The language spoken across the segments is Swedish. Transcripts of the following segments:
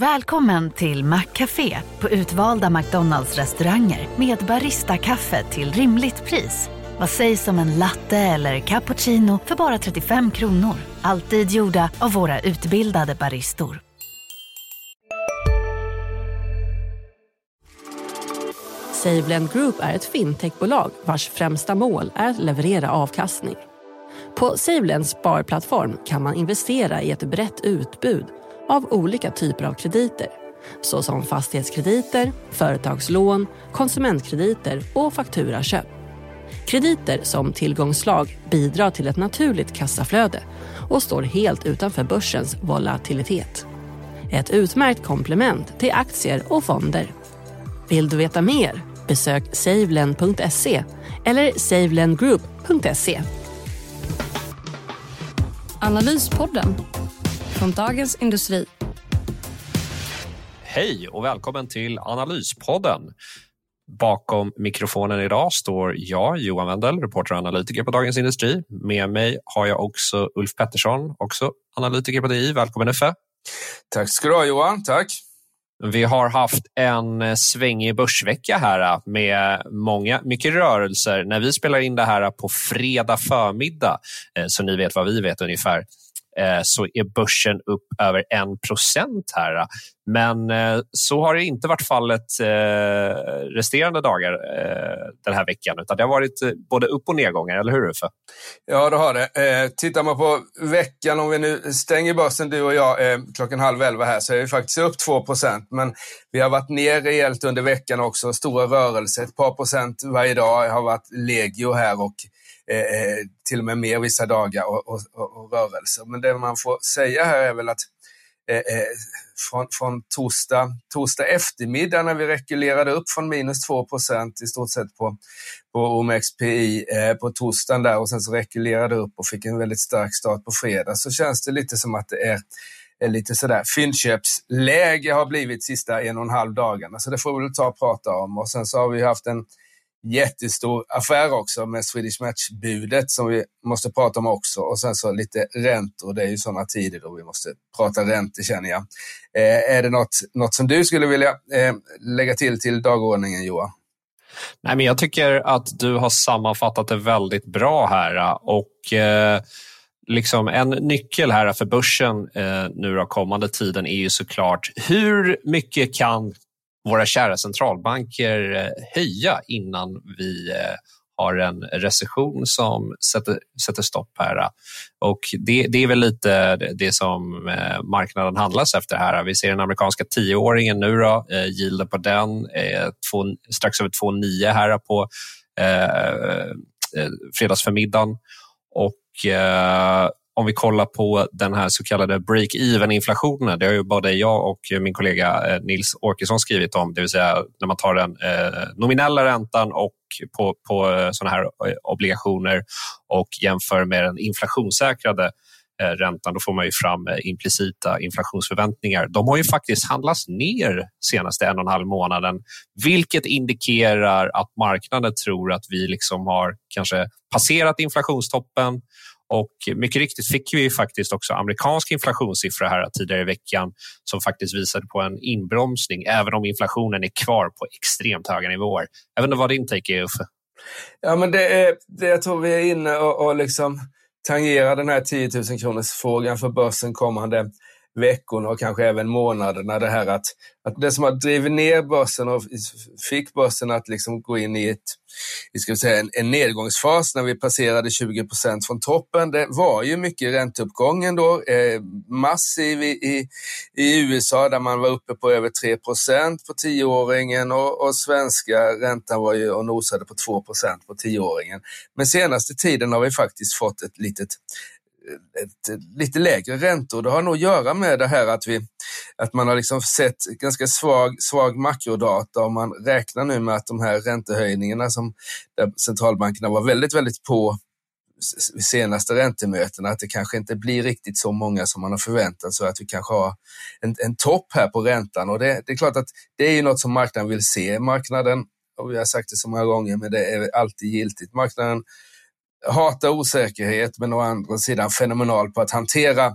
Välkommen till Maccafé på utvalda McDonalds restauranger med Baristakaffe till rimligt pris. Vad sägs om en latte eller cappuccino för bara 35 kronor? Alltid gjorda av våra utbildade baristor. SaveLend Group är ett fintechbolag vars främsta mål är att leverera avkastning. På SaveLends sparplattform kan man investera i ett brett utbud av olika typer av krediter såsom fastighetskrediter, företagslån, konsumentkrediter och fakturaköp. Krediter som tillgångslag bidrar till ett naturligt kassaflöde och står helt utanför börsens volatilitet. Ett utmärkt komplement till aktier och fonder. Vill du veta mer? Besök savelend.se eller savelendgroup.se. Analyspodden från Dagens Industri. Hej och välkommen till Analyspodden. Bakom mikrofonen idag står jag, Johan Wendel, reporter och analytiker på Dagens Industri. Med mig har jag också Ulf Pettersson, också analytiker på DI. Välkommen Uffe. Tack ska du ha Johan, tack. Vi har haft en svängig börsvecka här med många, mycket rörelser. När vi spelar in det här på fredag förmiddag, eh, så ni vet vad vi vet ungefär, Eh, så är börsen upp över 1 procent här. Men eh, så har det inte varit fallet eh, resterande dagar den här veckan, utan det har varit både upp och nedgångar, eller hur Uffe? Ja, det har det. Tittar man på veckan, om vi nu stänger börsen du och jag klockan halv elva här, så är vi faktiskt upp 2 procent. Men vi har varit ner rejält under veckan också, stora rörelser, ett par procent varje dag har varit legio här och Eh, eh, till och med mer vissa dagar och, och, och, rörelser. Men det man får säga här är väl att eh, eh från, från torsdag, torsdag eftermiddag när vi rekylerade upp från minus 2% i stort sett på, på OMXPI eh, på torsdagen där och sen så rekylerade upp och fick en väldigt stark start på fredag så känns det lite som att det är lite sådär fyndköpsläge har blivit sista en och en halv dagarna. Så det får vi väl ta och prata om. Och sen så har vi haft en jättestor affär också med Swedish Match-budet som vi måste prata om också. Och sen så lite räntor. Det är ju sådana tider då vi måste prata räntor känner jag. Eh, är det något, något som du skulle vilja eh, lägga till till dagordningen Johan? Nej, men jag tycker att du har sammanfattat det väldigt bra här. Eh, och eh, liksom en nyckel här för börsen eh, nu då kommande tiden är ju såklart hur mycket kan våra kära centralbanker eh, höja innan vi eh, har en recession som sätter, sätter stopp här. Och det, det är väl lite det som eh, marknaden handlas efter här. Vi ser den amerikanska tioåringen nu då, yielden på den är två, strax över 2,9 här på eh, fredagsförmiddagen. Och eh, om vi kollar på den här så kallade break-even-inflationen, det har ju både jag och min kollega eh, Nils Åkesson skrivit om, det vill säga när man tar den eh, nominella räntan och på, på eh, sådana här obligationer och jämför med den inflationssäkrade räntan, då får man ju fram implicita inflationsförväntningar. De har ju faktiskt handlats ner senaste en och en halv månaden, vilket indikerar att marknaden tror att vi liksom har kanske passerat inflationstoppen och mycket riktigt fick vi faktiskt också amerikansk inflationssiffra här tidigare i veckan som faktiskt visade på en inbromsning, även om inflationen är kvar på extremt höga nivåer. Jag vet inte vad din take är, Uffe? Ja, men det är, det jag tror vi är inne och, och liksom tangerar den här 10 000 kronors frågan för börsen kommande veckorna och kanske även månaderna. Det här att, att det som har drivit ner börsen och fick börsen att liksom gå in i ett, vi ska säga en, en nedgångsfas när vi passerade 20 procent från toppen. Det var ju mycket ränteuppgången då, eh, massiv i, i, i, USA där man var uppe på över 3 procent på tioåringen och, och svenska räntan var ju och nosade på 2 procent på tioåringen. Men senaste tiden har vi faktiskt fått ett litet ett, lite lägre räntor. Det har nog att göra med det här att, vi, att man har liksom sett ganska svag, svag makrodata och man räknar nu med att de här räntehöjningarna som där centralbankerna var väldigt, väldigt på senaste räntemötena, att det kanske inte blir riktigt så många som man har förväntat sig, att vi kanske har en, en topp här på räntan. Och det, det är klart att det är ju något som marknaden vill se. Marknaden, och vi har sagt det så många gånger, men det är alltid giltigt. Marknaden hatar osäkerhet men å andra sidan fenomenal på att hantera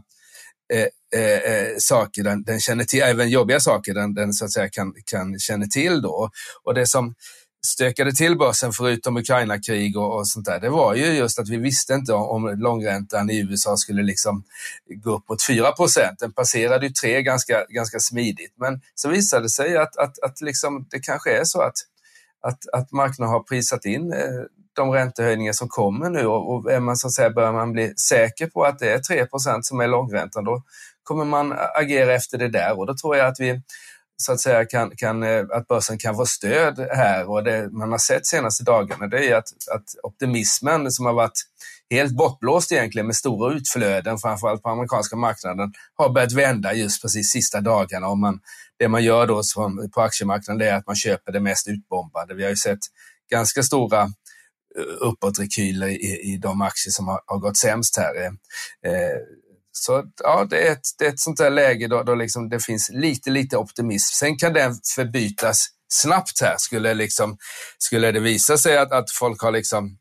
eh, eh, eh, saker den, den känner till, även jobbiga saker den, den så att säga kan, kan känna till då. Och det som stökade till börsen förutom Ukraina-krig och, och, sånt där, det var ju just att vi visste inte om, om långräntan i USA skulle liksom gå upp mot 4 procent. Den passerade ju 3 ganska, ganska smidigt, men så visade det sig att, att, att liksom, det kanske är så att, att, att marknaden har prisat in eh, de räntehöjningar som kommer nu och, är man så att säga, börjar man bli säker på att det är 3% som är långräntan, då kommer man agera efter det där och då tror jag att vi så att säga kan, kan, eh, att börsen kan få stöd här och det man har sett senaste dagarna det är att, att optimismen som har varit helt bortblåst egentligen med stora utflöden, framförallt på amerikanska marknaden, har börjat vända just precis sista dagarna. Och man, det man gör då på aktiemarknaden är att man köper det mest utbombade. Vi har ju sett ganska stora Eh, uppåtrekyler i, i de aktier som har, har gått sämst här. Eh, eh så ja, det är ett, det är ett sånt där läge då, då liksom det finns lite, lite optimism. Sen kan den förbytas snabbt här. Skulle, liksom, skulle det visa sig att, att folk har liksom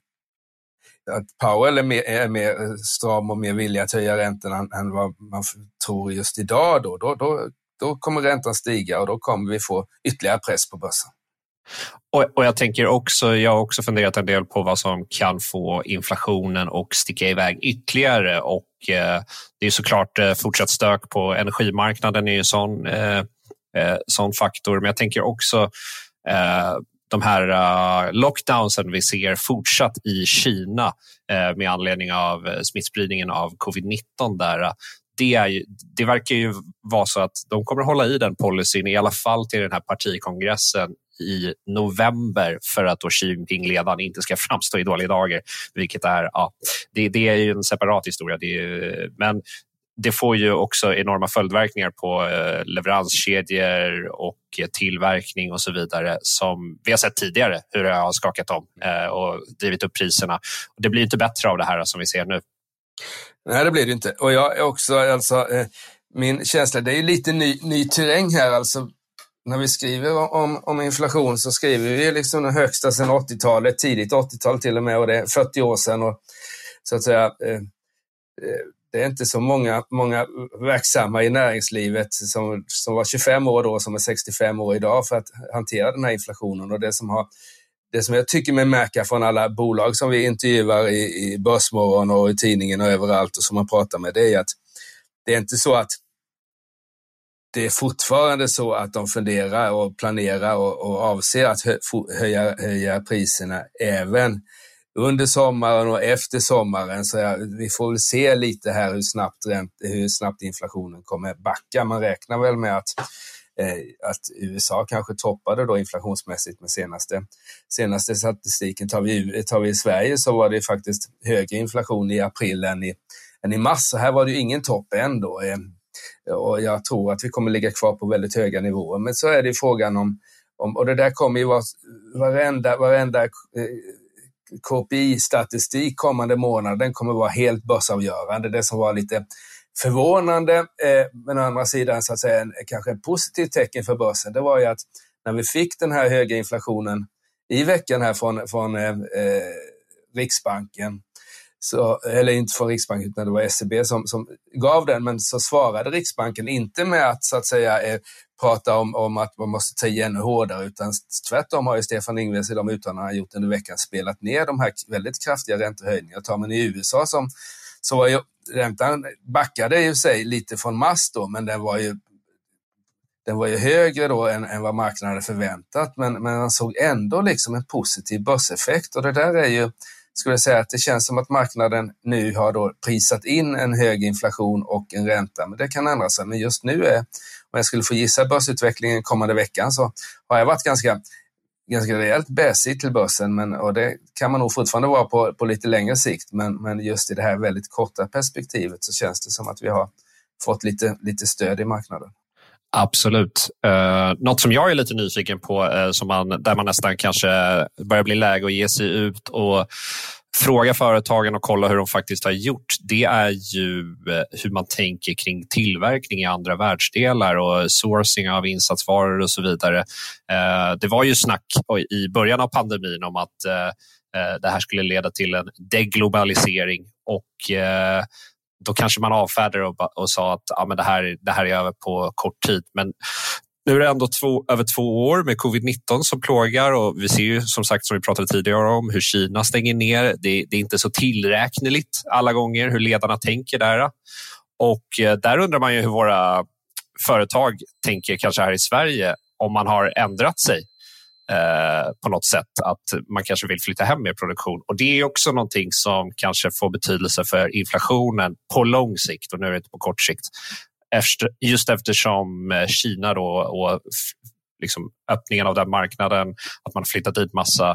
att Powell är mer, är mer stram och mer villig att höja räntorna än, än vad man tror just idag, då, då, då, då kommer räntan stiga och då kommer vi få ytterligare press på börsen. Och, och, jag tänker också, jag har också funderat en del på vad som kan få inflationen att sticka iväg ytterligare och eh, det är såklart eh, fortsatt stök på energimarknaden är ju sån, eh, eh sån faktor, men jag tänker också eh, de här eh, lockdownsen vi ser fortsatt i Kina eh, med anledning av eh, smittspridningen av covid-19 där. Det, är det verkar ju vara så att de kommer hålla i den policyn i alla fall till den här partikongressen i november för att då Xi Jinping-ledaren inte ska framstå i dåliga dagar. Vilket är, ja, det, det är ju en separat historia. Det är, men det får ju också enorma följdverkningar på eh, leveranskedjor och eh, tillverkning och så vidare som vi har sett tidigare hur det har skakat om eh, och drivit upp priserna. Det blir inte bättre av det här som vi ser nu. Nej, det blir det inte. Och jag är också, alltså, min känsla, det är lite ny, ny terräng här. Alltså, när vi skriver om, om inflation så skriver vi liksom den högsta sedan 80-talet, tidigt 80-tal till och med, och det är 40 år sedan. Och, så att säga, eh, eh, det är inte så många, många verksamma i näringslivet som, som var 25 år då som är 65 år idag för att hantera den här inflationen. Och det som, har, det som jag tycker mig märka från alla bolag som vi intervjuar i, i Börsmorgon och i tidningen och överallt och som man pratar med, det är att det är inte så att det är fortfarande så att de funderar och planerar och, och avser att höja, höja priserna även under sommaren och efter sommaren. Så ja, vi får väl se lite här hur snabbt, hur snabbt inflationen kommer backa. Man räknar väl med att, eh, att USA kanske toppade då inflationsmässigt med senaste, senaste statistiken. Tar vi, tar vi i Sverige så var det faktiskt högre inflation i april än i, än i mars. Så här var det ju ingen topp ändå. Eh och jag tror att vi kommer ligga kvar på väldigt höga nivåer. Men så är det frågan om, om och det där kommer ju vara varenda, varenda eh, KPI-statistik kommande månad, den kommer vara helt börsavgörande. Det som var lite förvånande, eh, men å andra sidan så att säga en, kanske ett positivt tecken för börsen, det var ju att när vi fick den här höga inflationen i veckan här från, från eh, eh Riksbanken så, eller inte från Riksbanken utan det var SEB som, som gav den, men så svarade Riksbanken inte med att så att säga eh, prata om, om att man måste ta igen hårdare, utan tvärtom har ju Stefan Ingves i de uttalanden han gjort under veckan spelat ner de här väldigt kraftiga räntehöjningarna. Tar man i USA som, så var ju räntan backade i sig lite från mars då, men den var ju den var ju högre då än, än vad marknaden hade förväntat, men, men man såg ändå liksom en positiv börseffekt och det där är ju skulle jag säga att det känns som att marknaden nu har då prisat in en hög inflation och en ränta. Men det kan ändra sig. Men just nu är, om jag skulle få gissa börsutvecklingen kommande veckan, så har jag varit ganska ganska rejält bäsig till börsen men, och det kan man nog fortfarande vara på, på lite längre sikt. Men, men just i det här väldigt korta perspektivet så känns det som att vi har fått lite, lite stöd i marknaden. Absolut. Uh, något som jag är lite nyfiken på, uh, som man, där man nästan kanske börjar bli läge att ge sig ut och fråga företagen och kolla hur de faktiskt har gjort, det är ju eh, hur man tänker kring tillverkning i andra världsdelar och sourcing av insatsvaror och så vidare. Det var ju snack i början av pandemin om att det här skulle leda till en deglobalisering och då kanske man avfärdade och, och sa att ja, men det, här, det här är över på kort tid. Men nu är det ändå två, över två år med covid-19 som plågar och vi ser ju som sagt som vi pratade tidigare om hur Kina stänger ner. Det, det är inte så tillräkneligt alla gånger hur ledarna tänker där. Och eh, där undrar man ju hur våra företag tänker kanske här i Sverige om man har ändrat sig eh, på något sätt. Att man kanske vill flytta hem mer produktion. Och Det är också någonting som kanske får betydelse för inflationen på lång sikt och nu är det inte på kort sikt. Efter, just eftersom eh, Kina då och liksom öppningen av den marknaden, att man flyttat dit massa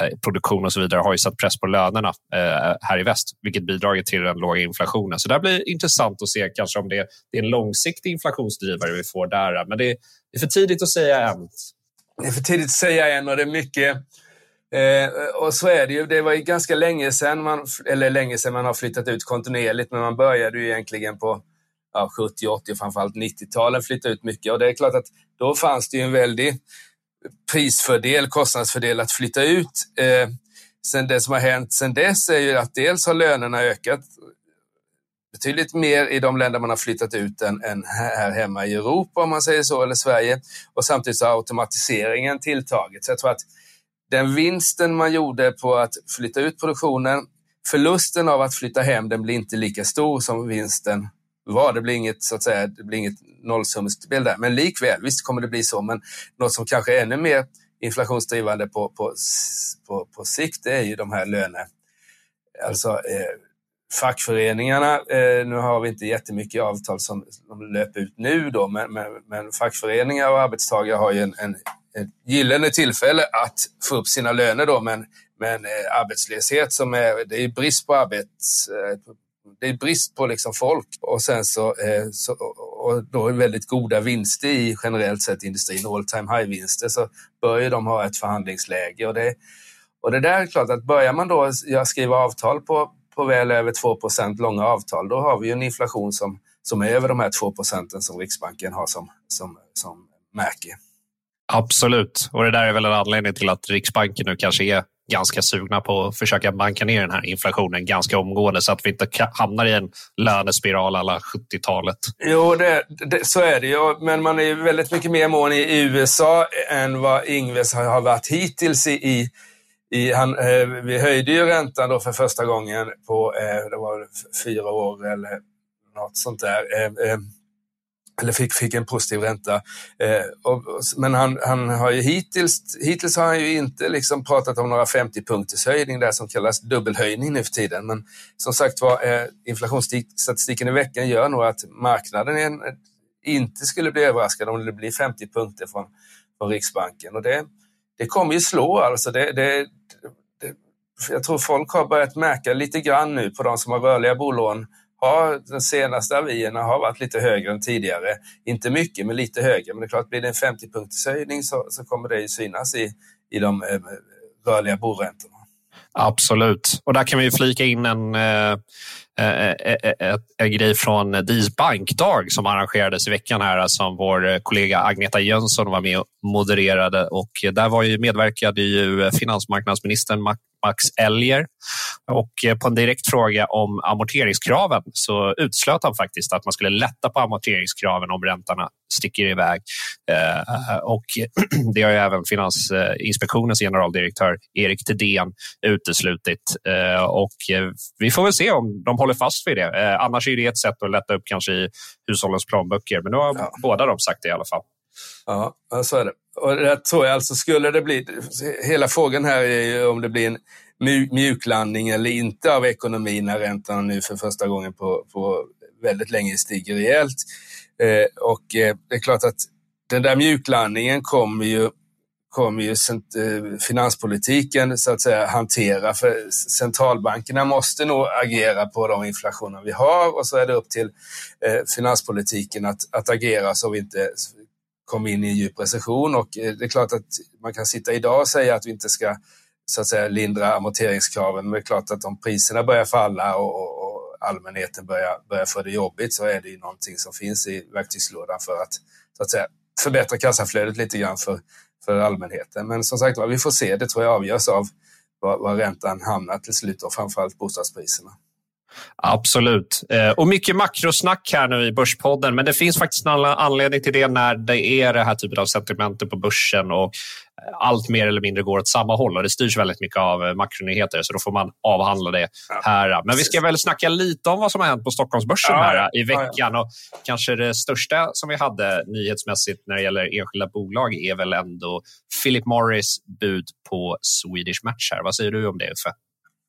eh, produktion och så vidare har ju satt press på lönerna eh, här i väst, vilket bidragit till den låga inflationen. Så det blir intressant att se kanske om det, det är en långsiktig inflationsdrivare vi får där. Men det, det är för tidigt att säga än. Det är för tidigt att säga än och det är mycket Eh, och så är det ju. Det var ju ganska länge sedan man, eller länge sedan man har flyttat ut kontinuerligt, men man började ju egentligen på ja, 70, 80 och framförallt 90-talen flytta ut mycket. Och det är klart att då fanns det ju en väldig prisfördel, kostnadsfördel att flytta ut. Eh, sen det som har hänt sen dess är ju att dels har lönerna ökat betydligt mer i de länder man har flyttat ut än, än här hemma i Europa, om man säger så, eller Sverige. Och samtidigt så har automatiseringen tilltagit. Så jag tror att den vinsten man gjorde på att flytta ut produktionen, förlusten av att flytta hem, den blir inte lika stor som vinsten var. Det blir inget, så att säga, det blir inget nollsummespel där. Men likväl, visst kommer det bli så, men något som kanske är ännu mer inflationsdrivande på, på, på, på sikt, det är ju de här löne... Alltså eh, fackföreningarna, eh, nu har vi inte jättemycket avtal som, som löper ut nu då, men, men, men fackföreningar och arbetstagare har ju en, en, ett gyllene tillfälle att få upp sina löner då, men, men eh, arbetslöshet som är, det är brist på arbets, eh, det är brist på liksom folk och sen så, eh, så och då är väldigt goda vinster i generellt sett industrin, all time high-vinster, så bör de ha ett förhandlingsläge. Och det, och det där är klart att börjar man då skriva avtal på, på väl över 2 långa avtal, då har vi en inflation som, som är över de här 2% som Riksbanken har som, som, som märke. Absolut, och det där är väl en anledning till att Riksbanken nu kanske är ganska sugna på att försöka banka ner den här inflationen ganska omgående så att vi inte hamnar i en lönespiral alla 70-talet. Jo, det, det, så är det ju. Men man är väldigt mycket mer mån i USA än vad Ingves har varit hittills i, i han, eh, vi höjde ju räntan då för första gången på eh, det var fyra år eller något sånt där. Eh, eh eller fick, fick en positiv ränta. Eh, och, men han, han har ju hittills, hittills har han ju inte liksom pratat om några 50 punkters höjning där som kallas dubbelhöjning nu för tiden. Men som sagt var, eh, inflationsstatistiken i veckan gör nog att marknaden är, inte skulle bli överraskad om det blir 50 punkter från, från Riksbanken. Och det, det kommer ju slå alltså. Det, det, det, jag tror folk har börjat märka lite grann nu på de som har rörliga bolån har de senaste avierna har varit lite högre än tidigare. Inte mycket, men lite högre. Men det är klart, blir det en 50 punkters höjning så, så kommer det ju synas i, i de eh, rörliga boräntorna. Absolut, och där kan vi flika in en, eh, en grej från DIS bankdag som arrangerades i veckan här som vår kollega Agneta Jönsson var med och modererade och där var ju, medverkade ju finansmarknadsministern Max Elger. Och på en direkt fråga om amorteringskraven så utslöt han faktiskt att man skulle lätta på amorteringskraven om räntorna sticker iväg. Och det har ju även Finansinspektionens generaldirektör Erik Thedéen uteslutit. Och vi får väl se om de håller fast vid det. Annars är det ett sätt att lätta upp kanske i hushållens plånböcker. Men nu har ja. båda de sagt det i alla fall. Ja, så är det. Och det tror jag alltså, skulle det bli... Hela frågan här är ju om det blir en mjuklandning eller inte av ekonomin när räntan nu för första gången på, på väldigt länge stiger rejält. Eh, och eh, det är klart att den där mjuklandningen kommer ju, kommer ju eh, finanspolitiken så att säga hantera. För centralbankerna måste nog agera på de inflationer vi har och så är det upp till eh, finanspolitiken att, att agera så vi inte kommer in i en djup recession och eh, det är klart att man kan sitta idag och säga att vi inte ska så att säga lindra amorteringskraven, men det är klart att om priserna börjar falla och, och allmänheten börjar, börjar få det jobbigt så är det ju någonting som finns i verktygslådan för att, så att säga, förbättra kassaflödet lite grann för, för allmänheten. Men som sagt vi får se. Det tror jag avgörs av var, var räntan hamnar till slut och framförallt bostadspriserna. Absolut. Eh, och mycket makrosnack här nu i Börspodden, men det finns faktiskt en anledning till det när det är det här typen av sentimenter på börsen och allt mer eller mindre går åt samma håll och det styrs väldigt mycket av eh, makronyheter så då får man avhandla det här. Men vi ska väl snacka lite om vad som har hänt på Stockholmsbörsen här i veckan och kanske det största som vi hade nyhetsmässigt när det gäller enskilda bolag är väl ändå Philip Morris bud på Swedish Match här. Vad säger du om det Uffe?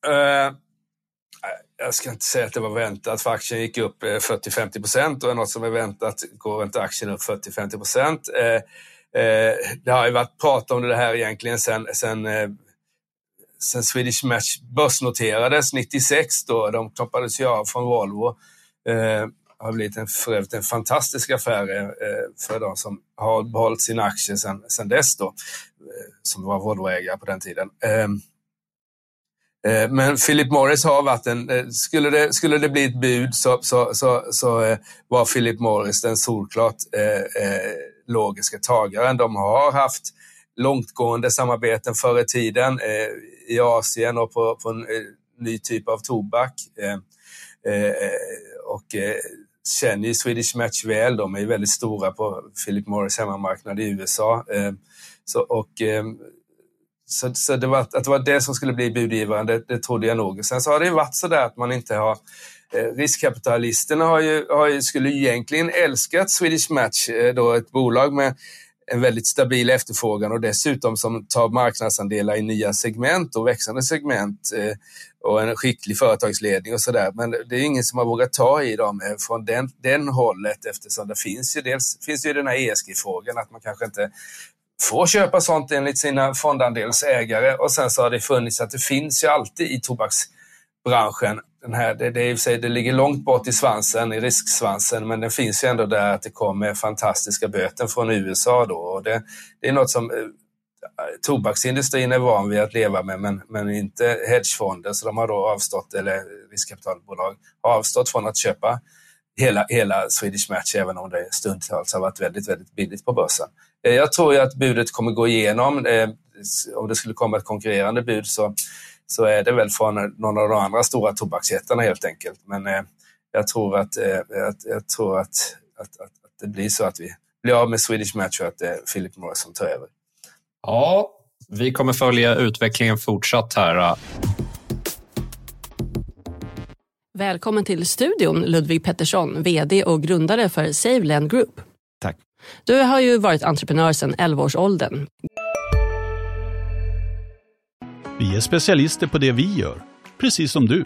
Uh jag ska inte säga att det var väntat, för aktien gick upp eh, 40-50 procent och är något som är väntat går inte aktien upp 40-50 procent. Eh, eh, det har ju varit prat om det här egentligen sen, sen, eh, sen Swedish Match börsnoterades 96 då. De knoppades ju av från Volvo. Det har blivit en, för övrigt en fantastisk affär för de som har behållit sina aktier sen, sen dess då, som var Volvoägare på den tiden. Ehm, Eh, men Philip Morris har varit en... Eh, skulle det, skulle det bli ett bud så, så, så, så eh, var Philip Morris den solklart logiska tagaren. De har haft långtgående samarbeten förr i tiden i Asien och på, på en ny typ av tobak. och känner ju Swedish Match väl. De är väldigt stora på Philip Morris hemmamarknad i USA. så, och så, så det var, att det var det som skulle bli budgivaren, det, det trodde jag nog. Sen så har det ju varit så där att man inte har eh, Riskkapitalisterna har ju, har ju, skulle egentligen älskat Swedish Match, eh, då ett bolag med en väldigt stabil efterfrågan och dessutom som tar marknadsandelar i nya segment och växande segment eh, och en skicklig företagsledning och sådär. Men det är ingen som har vågat ta i dem eh, från den, den hållet eftersom det finns ju dels finns ju den här ESG-frågan att man kanske inte får köpa sånt enligt sina fondandelsägare. Och sen så har det funnits att det finns ju alltid i tobaksbranschen. Den här, det, det, är, det ligger långt bort i svansen, i risksvansen, men den finns ju ändå där att det kommer fantastiska böter från USA då. Och det, det är något som eh, tobaksindustrin är van vid att leva med, men, men inte hedgefonder, så de har då avstått, eller riskkapitalbolag har avstått från att köpa hela, hela Swedish Match, även om det stundtals har varit väldigt, väldigt billigt på börsen. Eh, jag tror ju att budet kommer gå igenom. Eh, om det skulle komma ett konkurrerande bud så, så är det väl från någon av de andra stora tobaksjättarna helt enkelt. Men eh, jag tror att, att, jag tror att, att, att, att det blir så att vi blir av med Swedish Match och att det är Philip Morris som tar över. Ja, vi kommer följa utvecklingen fortsatt här. Välkommen till studion Ludvig Pettersson, VD och grundare för SaveLend Group. Tack. Du har ju varit entreprenör sedan 11-årsåldern. Vi är specialister på det vi gör, precis som du.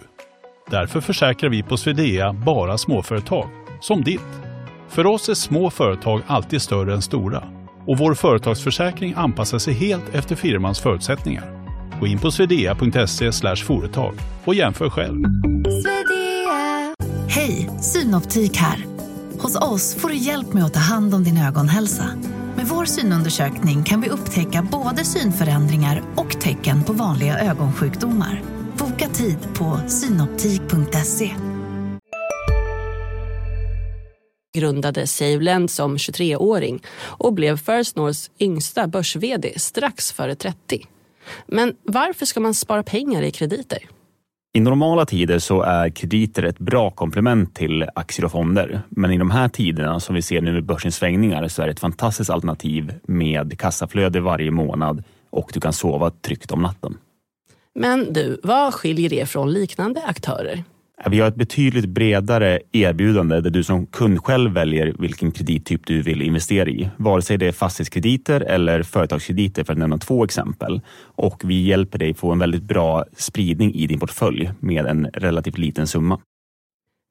Därför försäkrar vi på Swedea bara småföretag, som ditt. För oss är små företag alltid större än stora och vår företagsförsäkring anpassar sig helt efter firmans förutsättningar. Gå in på swedea.se företag och jämför själv. Hej, Synoptik här. Hos oss får du hjälp med att ta hand om din ögonhälsa. Med vår synundersökning kan vi upptäcka både synförändringar och tecken på vanliga ögonsjukdomar. Boka tid på synoptik.se. grundade SaveLend som 23-åring och blev First Norths yngsta börs-VD strax före 30. Men varför ska man spara pengar i krediter? I normala tider så är krediter ett bra komplement till aktier och fonder. Men i de här tiderna som vi ser nu med börsens svängningar så är det ett fantastiskt alternativ med kassaflöde varje månad och du kan sova tryggt om natten. Men du, vad skiljer det från liknande aktörer? Eh, vi har ett betydligt bredare erbjudande där du som kund själv väljer vilken kredittyp du vill investera i. Vare sig det är fastighetskrediter eller företagskrediter för att nämna två exempel. Och vi hjälper dig få en väldigt bra spridning i din portfölj med en relativt liten summa.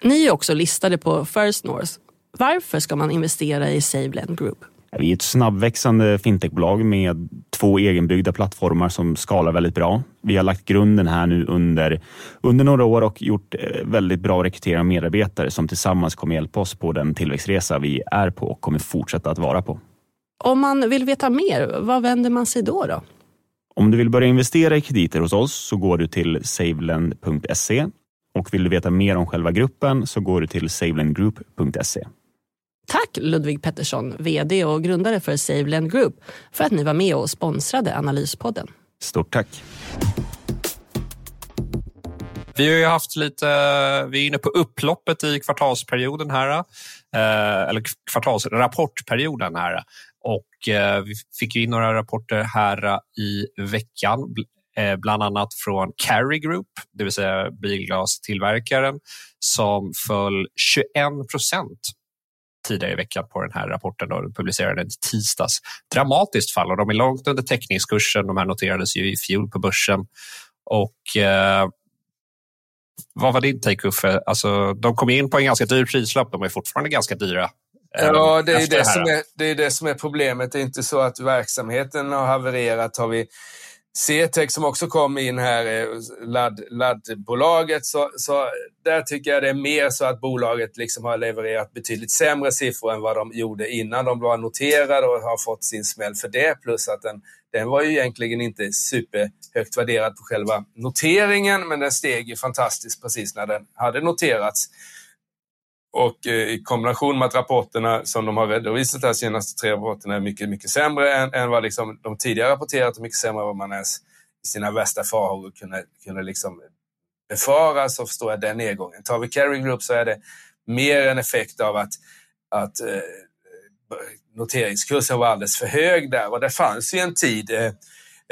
Ni är också listade på First North. Varför ska man investera i SaveLend Group? Vi är ett snabbväxande fintechbolag med två egenbyggda plattformar som skalar väldigt bra. Vi har lagt grunden här nu under, under några år och gjort eh, väldigt bra rekrytering av medarbetare som tillsammans kommer hjälpa oss på den tillväxtresa vi är på och kommer fortsätta att vara på. Om man vill veta mer, vad vänder man sig då? då? Om du vill börja investera i krediter hos oss så går du till savelend.se och vill du veta mer om själva gruppen så går du till savelendgroup.se. Tack Ludvig Pettersson, VD och grundare för SaveLend Group, för att ni var med och sponsrade Analyspodden. Stort tack. Vi har ju haft lite, vi är inne på upploppet i kvartalsperioden här, eh, eller kvartalsrapportperioden här. Och eh, vi fick in några rapporter här i veckan, eh, bland annat från Carry Group, det vill säga bilglastillverkaren, som föll 21 procent tidigare i veckan på den här rapporten. Då, publicerade i tisdags. Dramatiskt fall och de är långt under täckningskursen. De här noterades ju i fjol på börsen. Och eh, vad var din take Uffe? Alltså, de kom in på en ganska dyr prislapp. De är fortfarande ganska dyra. Ja, det är det, det som är, det är det som är problemet. Det är inte så att verksamheten har havererat. Har vi CTEC som också kom in här, eh, ladd, laddbolaget, så, så där tycker jag det är mer så att bolaget liksom har levererat betydligt sämre siffror än vad de gjorde innan de var noterade och har fått sin smäll för det. Plus att den, den var ju egentligen inte superhögt värderad på själva noteringen, men den steg ju fantastiskt precis när den hade noterats. Och eh, i kombination med att rapporterna som de har redovisat här, senaste tre rapporterna är mycket, mycket sämre än, än vad liksom de tidigare rapporterat och mycket sämre än vad man ens i sina värsta farhågor kunde, kunde liksom befara så förstår jag den nedgången. Tar vi Carry Group så är det mer en effekt av att, att eh, noteringskursen var alldeles för hög där och det fanns ju en tid Eh,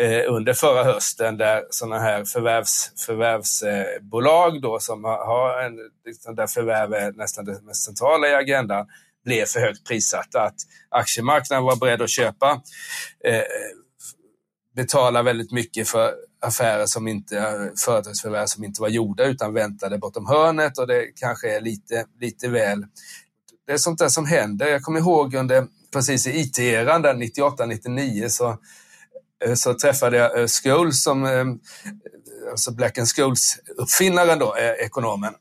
Eh, under förra hösten där sådana här förvärvs, förvärvsbolag eh, då som har en, liksom där förvärv är nästan det mest centrala i agendan blev för högt prissatta. Att aktiemarknaden var beredd att köpa, eh, betala väldigt mycket för affärer som inte, företagsförvärv som inte var gjorda utan väntade bortom hörnet och det kanske är lite, lite väl det är sånt där som händer. Jag kommer ihåg under precis i IT-eran, 98-99, så Eh, så träffade jag eh, Scholes, som, eh, alltså Black and Scholes-uppfinnaren, då, ekonomen.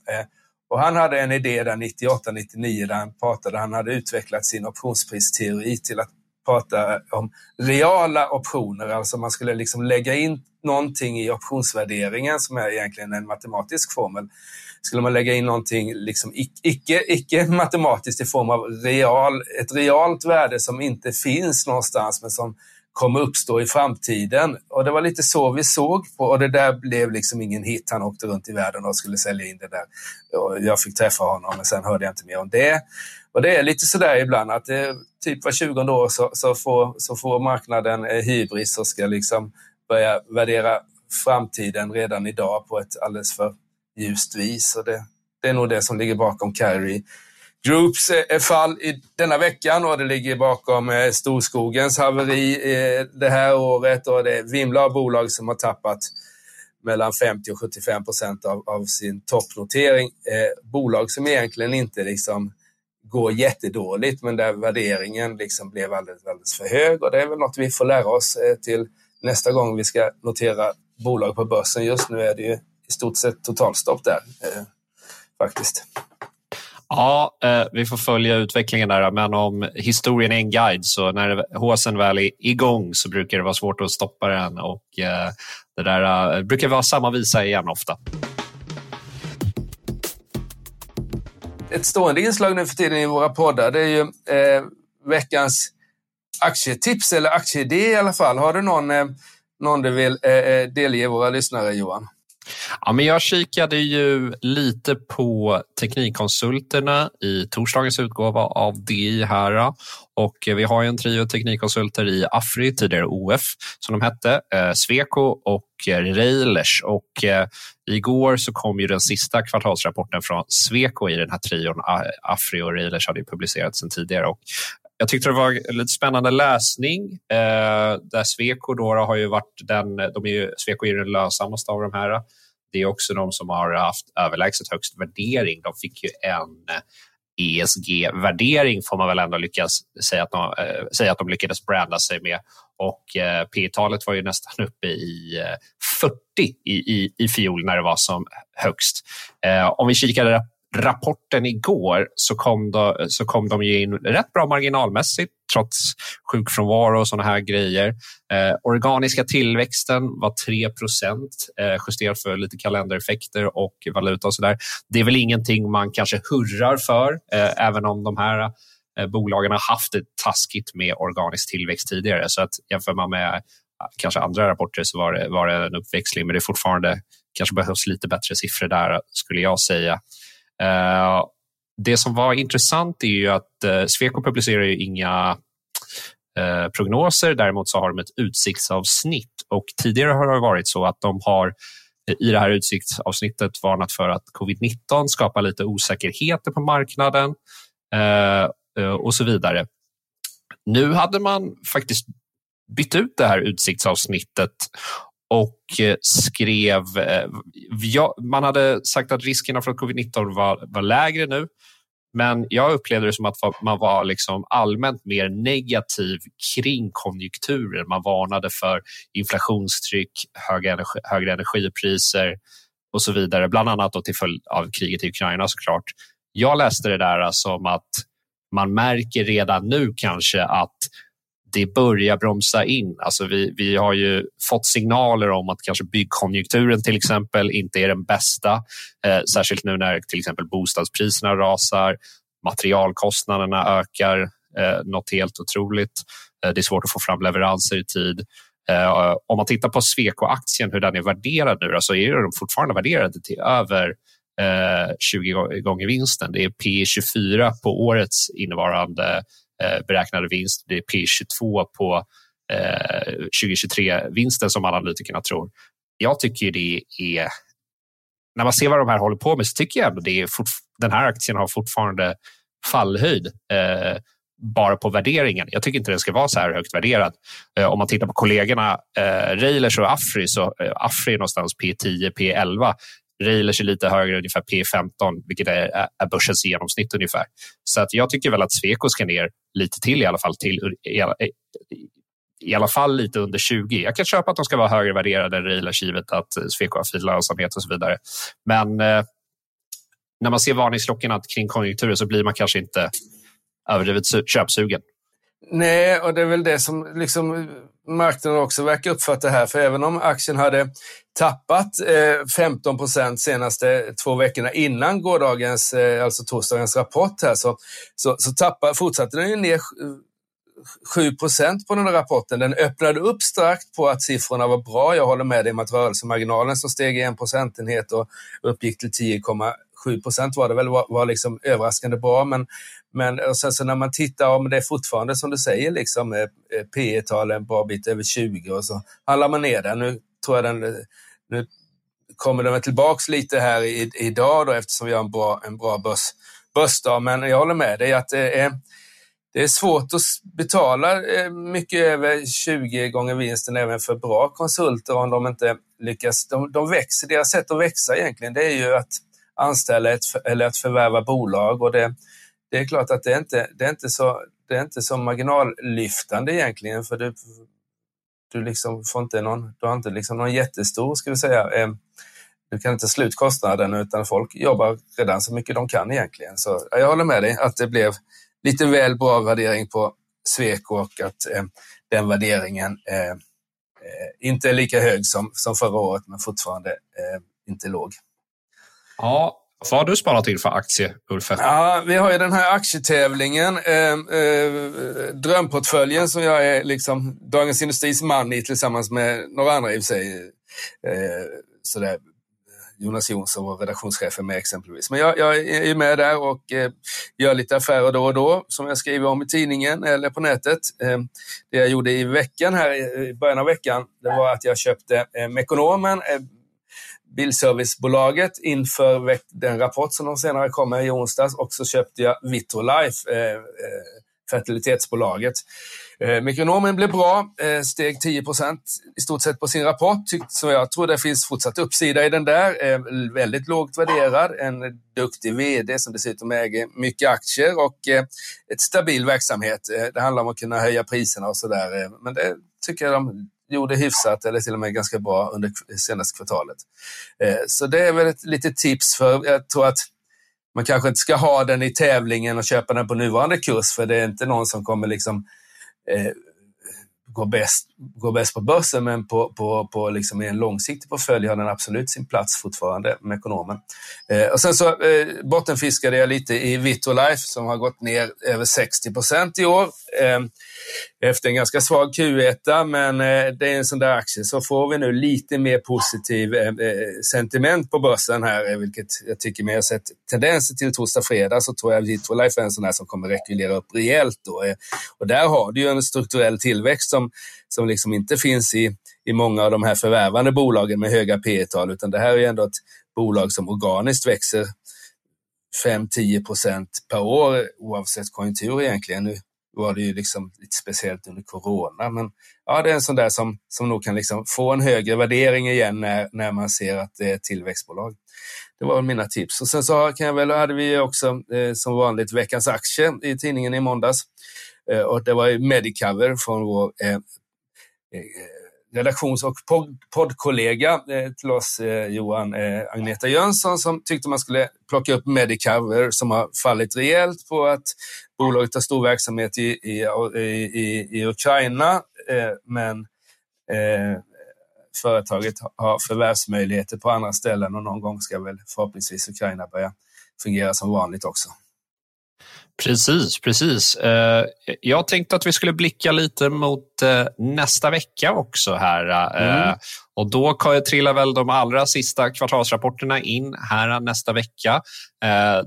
Och han hade en idé där 98-99 där han pratade, han hade utvecklat sin optionspristeori till att prata om reala optioner, alltså man skulle liksom lägga in någonting i optionsvärderingen som är egentligen en matematisk formel. Skulle man lägga in någonting liksom icke, icke matematiskt i form av real, ett realt värde som inte finns någonstans men som kommer uppstå i framtiden. Och det var lite så vi såg på och det där blev liksom ingen hit. Han åkte runt i världen och skulle sälja in det där. Och jag fick träffa honom men sen hörde jag inte mer om det. Och det är lite sådär ibland att det, typ var 20 år så, så, får, så får marknaden eh, hybris och ska liksom börja värdera framtiden redan idag på ett alldeles för ljust vis. Och det, det är nog det som ligger bakom Carrie Groups eh, fall i denna veckan och det ligger bakom eh, Storskogens haveri eh, det här året och det vimlar av bolag som har tappat mellan 50 och 75 procent av, av sin toppnotering. bolag som egentligen inte liksom går jättedåligt men där värderingen liksom blev alldeles, alldeles för hög och det är väl något vi får lära oss till nästa gång vi ska notera bolag på börsen. Just nu är det ju i stort sett totalstopp där faktiskt. Ja, eh, vi får följa utvecklingen där, men om historien är en guide så när håsen väl är igång så brukar det vara svårt att stoppa den och eh, det där eh, brukar vara samma visa igen ofta. Ett stående inslag nu för tiden i våra poddar det är ju eh, veckans aktietips eller aktieidé i alla fall. Har du någon, eh, någon du vill eh, eh delge våra lyssnare Johan? Ja, men jag kikade ju lite på Teknikkonsulterna i torsdagens utgåva av DI här. Och eh, vi har ju en trio teknikkonsulter i Afri, tidigare OF, som de hette, eh, Sweco och eh, Railers. Och igår så kom ju den sista kvartalsrapporten från Sweco i den här trion. Afri och Railers hade ju publicerats sen tidigare. Och jag tyckte det var lite spännande läsning. Eh, där Sweco då har ju varit den, de är ju, Sweco är den lönsammaste av de här. Det är också de som har haft överlägset högst värdering. De fick ju en eh, ESG-värdering får man väl ändå lyckas säga att de, äh, säga att de lyckades branda sig med. Och eh, P-talet var ju nästan uppe i eh, 40 i, i, i fjol när det var som högst. Eh, om vi kikar rapporten igår så kom, de, så kom de in rätt bra marginalmässigt trots sjukfrånvaro och sådana här grejer. Eh, organiska tillväxten var 3 procent eh, justerat för lite kalendereffekter och valuta och sådär. Det är väl ingenting man kanske hurrar för, eh, även om de här eh, bolagen har haft det taskigt med organisk tillväxt tidigare. Så att jämför man med kanske andra rapporter så var det, var det en uppväxling, men det är fortfarande kanske behövs lite bättre siffror där skulle jag säga. Eh, det som var intressant är ju att eh, Sweco publicerar ju inga eh, prognoser. Däremot så har de ett utsiktsavsnitt och tidigare har det varit så att de har i det här utsiktsavsnittet varnat för att covid-19 skapar lite osäkerheter på marknaden och så vidare. Nu hade man faktiskt bytt ut det här utsiktsavsnittet och eh, skrev... Eh, ja, man hade sagt att riskerna för covid-19 var, var lägre nu. Men jag upplevde det som att man var liksom allmänt mer negativ kring konjunkturen. Man varnade för inflationstryck, höga energi, högre energipriser och så vidare. Bland annat då till följd av kriget i Ukraina såklart. Jag läste det där som att man märker redan nu kanske att det börjar bromsa in. Alltså vi, vi har ju fått signaler om att kanske byggkonjunkturen till exempel inte är den bästa. Eh, särskilt nu när till exempel bostadspriserna rasar, materialkostnaderna ökar eh, något helt otroligt. Eh, det är svårt att få fram leveranser i tid. Eh, om man tittar på Sweco-aktien, hur den är värderad nu, så är den fortfarande värderad till över eh, 20 gånger vinsten. Det är P 24 på årets innevarande Eh, beräknade vinst. Det är P 22 på eh, 2023-vinsten som analytikerna tror. Jag tycker det är... När man ser vad de här håller på med så tycker jag att det är den här aktien har fortfarande fallhöjd eh, bara på värderingen. Jag tycker inte den ska vara så här högt värderad. Eh, om man tittar på kollegorna eh, Railers och Afri så eh, Afri är någonstans P10, P11 Railers är lite högre, ungefär P15, vilket är, är börsens genomsnitt ungefär. Så att jag tycker väl att Sweco ska ner lite till i alla fall, till, i, alla, i alla fall lite under 20. Jag kan köpa att de ska vara högre värderade än Railers givet att Sweco har fin lönsamhet och så vidare. Men eh, när man ser varningsklockorna kring konjunkturen så blir man kanske inte överdrivet köpsugen. Nej, och det är väl det som liksom marknaden också verkar uppfatta här. För även om aktien hade tappat eh, 15 procent senaste två veckorna innan gårdagens, eh, alltså torsdagens rapport här, så, så, så tappade, fortsatte den ju ner 7 eh, procent på den där rapporten. Den öppnade upp starkt på att siffrorna var bra. Jag håller med dig om att rörelsemarginalen som steg i en procentenhet och uppgick till 10,7 procent var det väl, var, var liksom överraskande bra. Men, men och sen så när man tittar, om det är fortfarande som du säger, liksom, eh, eh P tal en bra bit över 20 och så handlar man ner den. Nu tror jag den nu kommer de tillbaks lite här i, idag då, eftersom vi har en bra, en bra börs, börsdag. Men jag håller med dig att det är, det är svårt att betala eh, mycket över 20 gånger vinsten även för bra konsulter om de inte lyckas. De, de växer, deras sätt att växa egentligen det är ju att anställa ett, eller att förvärva bolag och det, det är klart att det är inte det är inte så det är inte så marginallyftande egentligen för du, du liksom får inte någon, du har inte liksom någon jättestor, ska vi säga, eh, du kan inte slutkostnaden utan folk jobbar redan så mycket de kan egentligen. Så jag håller med dig att det blev lite väl bra värdering på Sweco och att eh, den värderingen eh, eh, inte är lika hög som, som förra året men fortfarande eh, inte låg. Ja, vad har du sparat till för aktie, Ulf? Ja, vi har ju den här aktietävlingen, eh, eh, drömportföljen som jag är liksom Dagens Industris man i tillsammans med några andra i och för sig. Eh, sådär. Jonas Jonsson var redaktionschefen med exempelvis. Men jag, jag är med där och eh, gör lite affärer då och då som jag skriver om i tidningen eller på nätet. Eh, det jag gjorde i veckan här, i början av veckan, det var att jag köpte eh, Mekonomen, eh, bilservicebolaget inför den rapport som de senare kom med i onsdags och så köpte jag Vitrolife, eh, eh, fertilitetsbolaget. Eh, Mikronomen blev bra, eh, steg 10 procent i stort sett på sin rapport. Så jag tror det finns fortsatt uppsida i den där. Eh, väldigt lågt värderad, en duktig VD som dessutom äger mycket aktier och eh, ett stabil verksamhet. Eh, det handlar om att kunna höja priserna och sådär. Eh, men det tycker jag de gjorde hyfsat eller till och med ganska bra under senaste kvartalet. Eh, så det är väl ett litet tips för jag tror att man kanske inte ska ha den i tävlingen och köpa den på nuvarande kurs för det är inte någon som kommer liksom eh, går bäst, går bäst på börsen, men på, på, på liksom i en långsiktig portfölj har den absolut sin plats fortfarande med ekonomen. Eh, och sen så eh, bottenfiskade jag lite i Vitolife som har gått ner över 60 procent i år. Eh, efter en ganska svag Q1, men eh, det är en sån där aktie. Så får vi nu lite mer positiv eh, eh sentiment på börsen här, eh, vilket jag tycker mig har sett tendenser till torsdag, fredag, så tror jag Vitolife är en sån här som kommer rekylera upp rejält. Då. Eh. Och där har du ju en strukturell tillväxt som, som liksom inte finns i, i många av de här förvärvande bolagen med höga P tal utan det här är ju ändå ett bolag som organiskt växer 5-10 procent per år oavsett konjunktur egentligen. Nu var det ju liksom lite speciellt under corona, men ja, det är en sån där som, som nog kan liksom få en högre värdering igen när, när man ser att det är ett tillväxtbolag. Det var mina tips. Och sen så kan jag väl, hade vi också eh, som vanligt veckans aktie i tidningen i måndags. Eh, och det var Medicover från vår eh, eh redaktions och poddkollega eh, till oss, eh, Johan eh, Agneta Jönsson, som tyckte man skulle plocka upp Medicover som har fallit rejält på att bolaget har stor verksamhet i, i, i, i Ukraina, eh, men eh, företaget har förvärvsmöjligheter på andra ställen och någon gång ska väl förhoppningsvis Ukraina börja fungera som vanligt också. Precis, precis. Eh, jag tänkte att vi skulle blicka lite mot eh, nästa vecka också här. Eh, mm. Och då trillar väl de allra sista kvartalsrapporterna in här nästa vecka.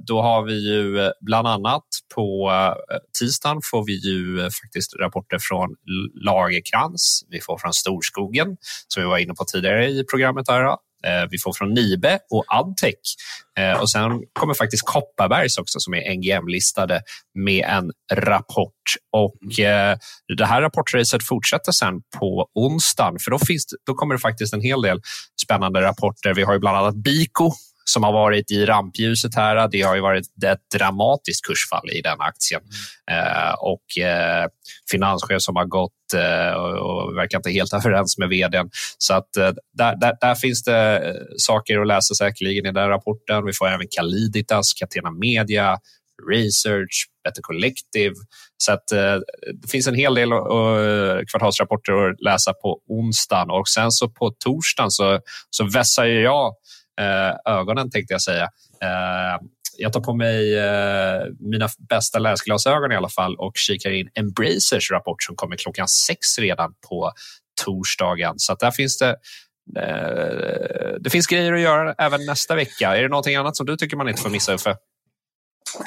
Då har vi ju bland annat på tisdagen får vi ju faktiskt rapporter från Lagerkrans. Vi får från Storskogen som vi var inne på tidigare i programmet. Här. Eh, vi får från Nibe och Adtech. Eh, och sen kommer faktiskt Kopparbergs också som är NGM-listade med en rapport. Och eh, det här rapportracet fortsätter sen på onsdagen för då, finns, då kommer det faktiskt en hel del spännande rapporter. Vi har ju bland annat Biko som har varit i rampljuset här. Det har ju varit ett dramatiskt kursfall i den aktien. Eh, och eh, finanschef som har gått eh, och verkar inte helt överens med vdn. Så att eh, där, där, där, finns det eh, saker att läsa säkerligen i den rapporten. Vi får även Caliditas, Catena Media, Research, Better Collective. Så att, eh, det finns en hel del eh, kvartalsrapporter att läsa på onsdagen och sen så på torsdagen så, så vässar jag Eh, ögonen tänkte jag säga. Eh, jag tar på mig eh, mina bästa läsglasögon i alla fall och kikar in Embracers rapport som kommer klockan sex redan på torsdagen. Så där finns det det finns grejer att göra även nästa vecka. Är det någonting annat som du tycker man inte får missa, Uffe?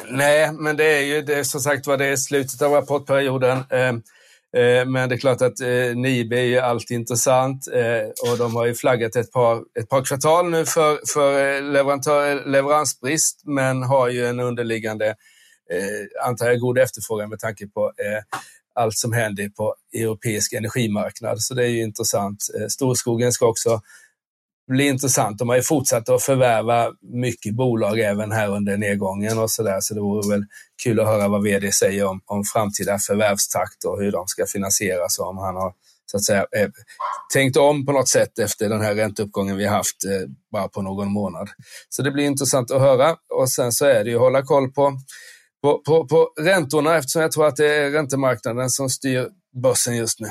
Nej, men det är ju det, som sagt var det är slutet av rapportperioden. Eh, men det är klart att eh, Nibe är ju alltid intressant eh, och de har ju flaggat ett par, ett par kvartal nu för, för leveransbrist men har ju en underliggande, antar jag, god efterfrågan med tanke på allt som händer på europeisk energimarknad. Så det är ju intressant. Storskogen ska också blir intressant. De har ju fortsatt att förvärva mycket bolag även här under nedgången och så där. Så det vore väl kul att höra vad vd säger om, om framtida förvärvstakt och hur de ska finansieras och om han har så att säga, eh, tänkt om på något sätt efter den här ränteuppgången vi haft eh, bara på någon månad. Så det blir intressant att höra och sen så är det ju att hålla koll på, på, på, på räntorna eftersom jag tror att det är räntemarknaden som styr börsen just nu.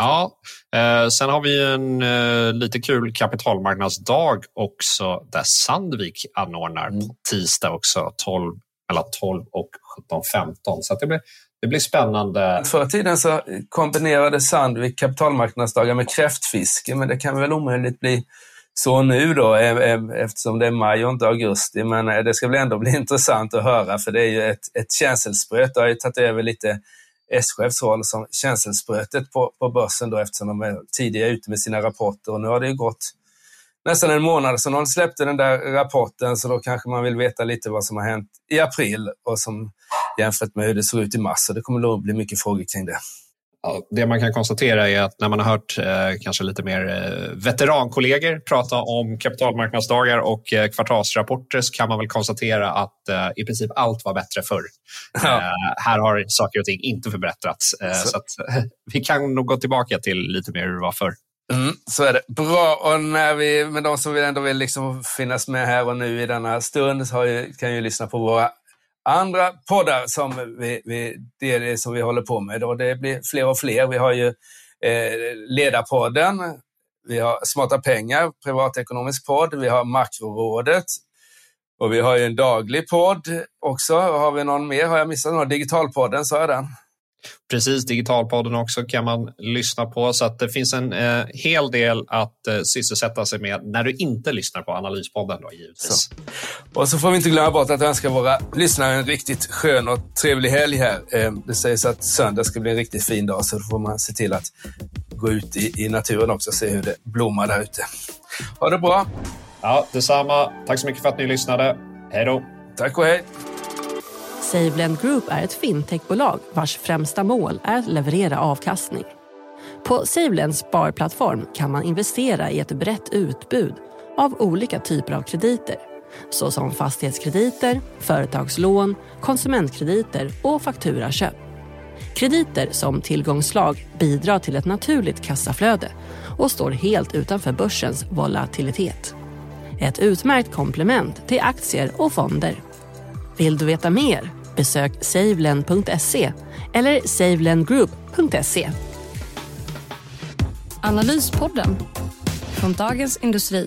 Ja, eh, sen har vi en eh, lite kul kapitalmarknadsdag också där Sandvik anordnar mm. på tisdag också 12, mellan 12 och 17.15. Så det blir, det blir spännande. Förr i tiden så kombinerade Sandvik kapitalmarknadsdagar med kräftfiske, men det kan väl omöjligt bli så nu då eftersom det är maj och inte augusti. Men eh, det ska väl ändå bli intressant att höra för det är ju ett, ett känselspröt. Det har ju tagit över lite S-chefs roll som känselsprötet på, på börsen då eftersom de är tidiga ute med sina rapporter och nu har det gått nästan en månad sedan de släppte den där rapporten så då kanske man vill veta lite vad som har hänt i april och som jämfört med hur det såg ut i mars. Så det kommer nog bli mycket frågor kring det det man kan konstatera är att när man har hört eh, kanske lite mer eh, veterankollegor prata om kapitalmarknadsdagar och eh, kvartalsrapporter så kan man väl konstatera att i princip allt var bättre förr. Ja. Här har saker och ting inte förbättrats. Så. så att, vi kan nog gå tillbaka till lite mer hur det var förr. Mm, så är det. Bra. Och när vi, med de som ändå vill liksom finnas med här och nu i denna stund så ju, kan ju lyssna på våra andra poddar som vi, vi, det är det som vi håller på med. Och det blir fler och fler. Vi har ju eh, Ledarpodden, vi har Smarta pengar, privatekonomisk podd, vi har Makrorådet och vi har ju en daglig podd också. Har vi någon mer? Har jag missat någon? Digitalpodden, sa jag den? Precis, Digitalpodden också kan man lyssna på. Så att det finns en eh, hel del att eh, sysselsätta sig med när du inte lyssnar på Analyspodden. Då, givetvis. Så. Och så får vi inte glömma bort att önska våra lyssnare en riktigt skön och trevlig helg här. Eh, det sägs att söndag ska bli en riktigt fin dag, så då får man se till att gå ut i, i naturen också och se hur det blommar där ute. Ha det bra! Ja, detsamma. Tack så mycket för att ni lyssnade. Hej då! Tack och hej! SaveLend Group är ett fintechbolag vars främsta mål är att leverera avkastning. På SaveLends sparplattform kan man investera i ett brett utbud av olika typer av krediter såsom fastighetskrediter, företagslån, konsumentkrediter och fakturaköp. Krediter som tillgångslag bidrar till ett naturligt kassaflöde och står helt utanför börsens volatilitet. Ett utmärkt komplement till aktier och fonder. Vill du veta mer? Besök savelend.se eller savelendgroup.se Analyspodden från Dagens Industri.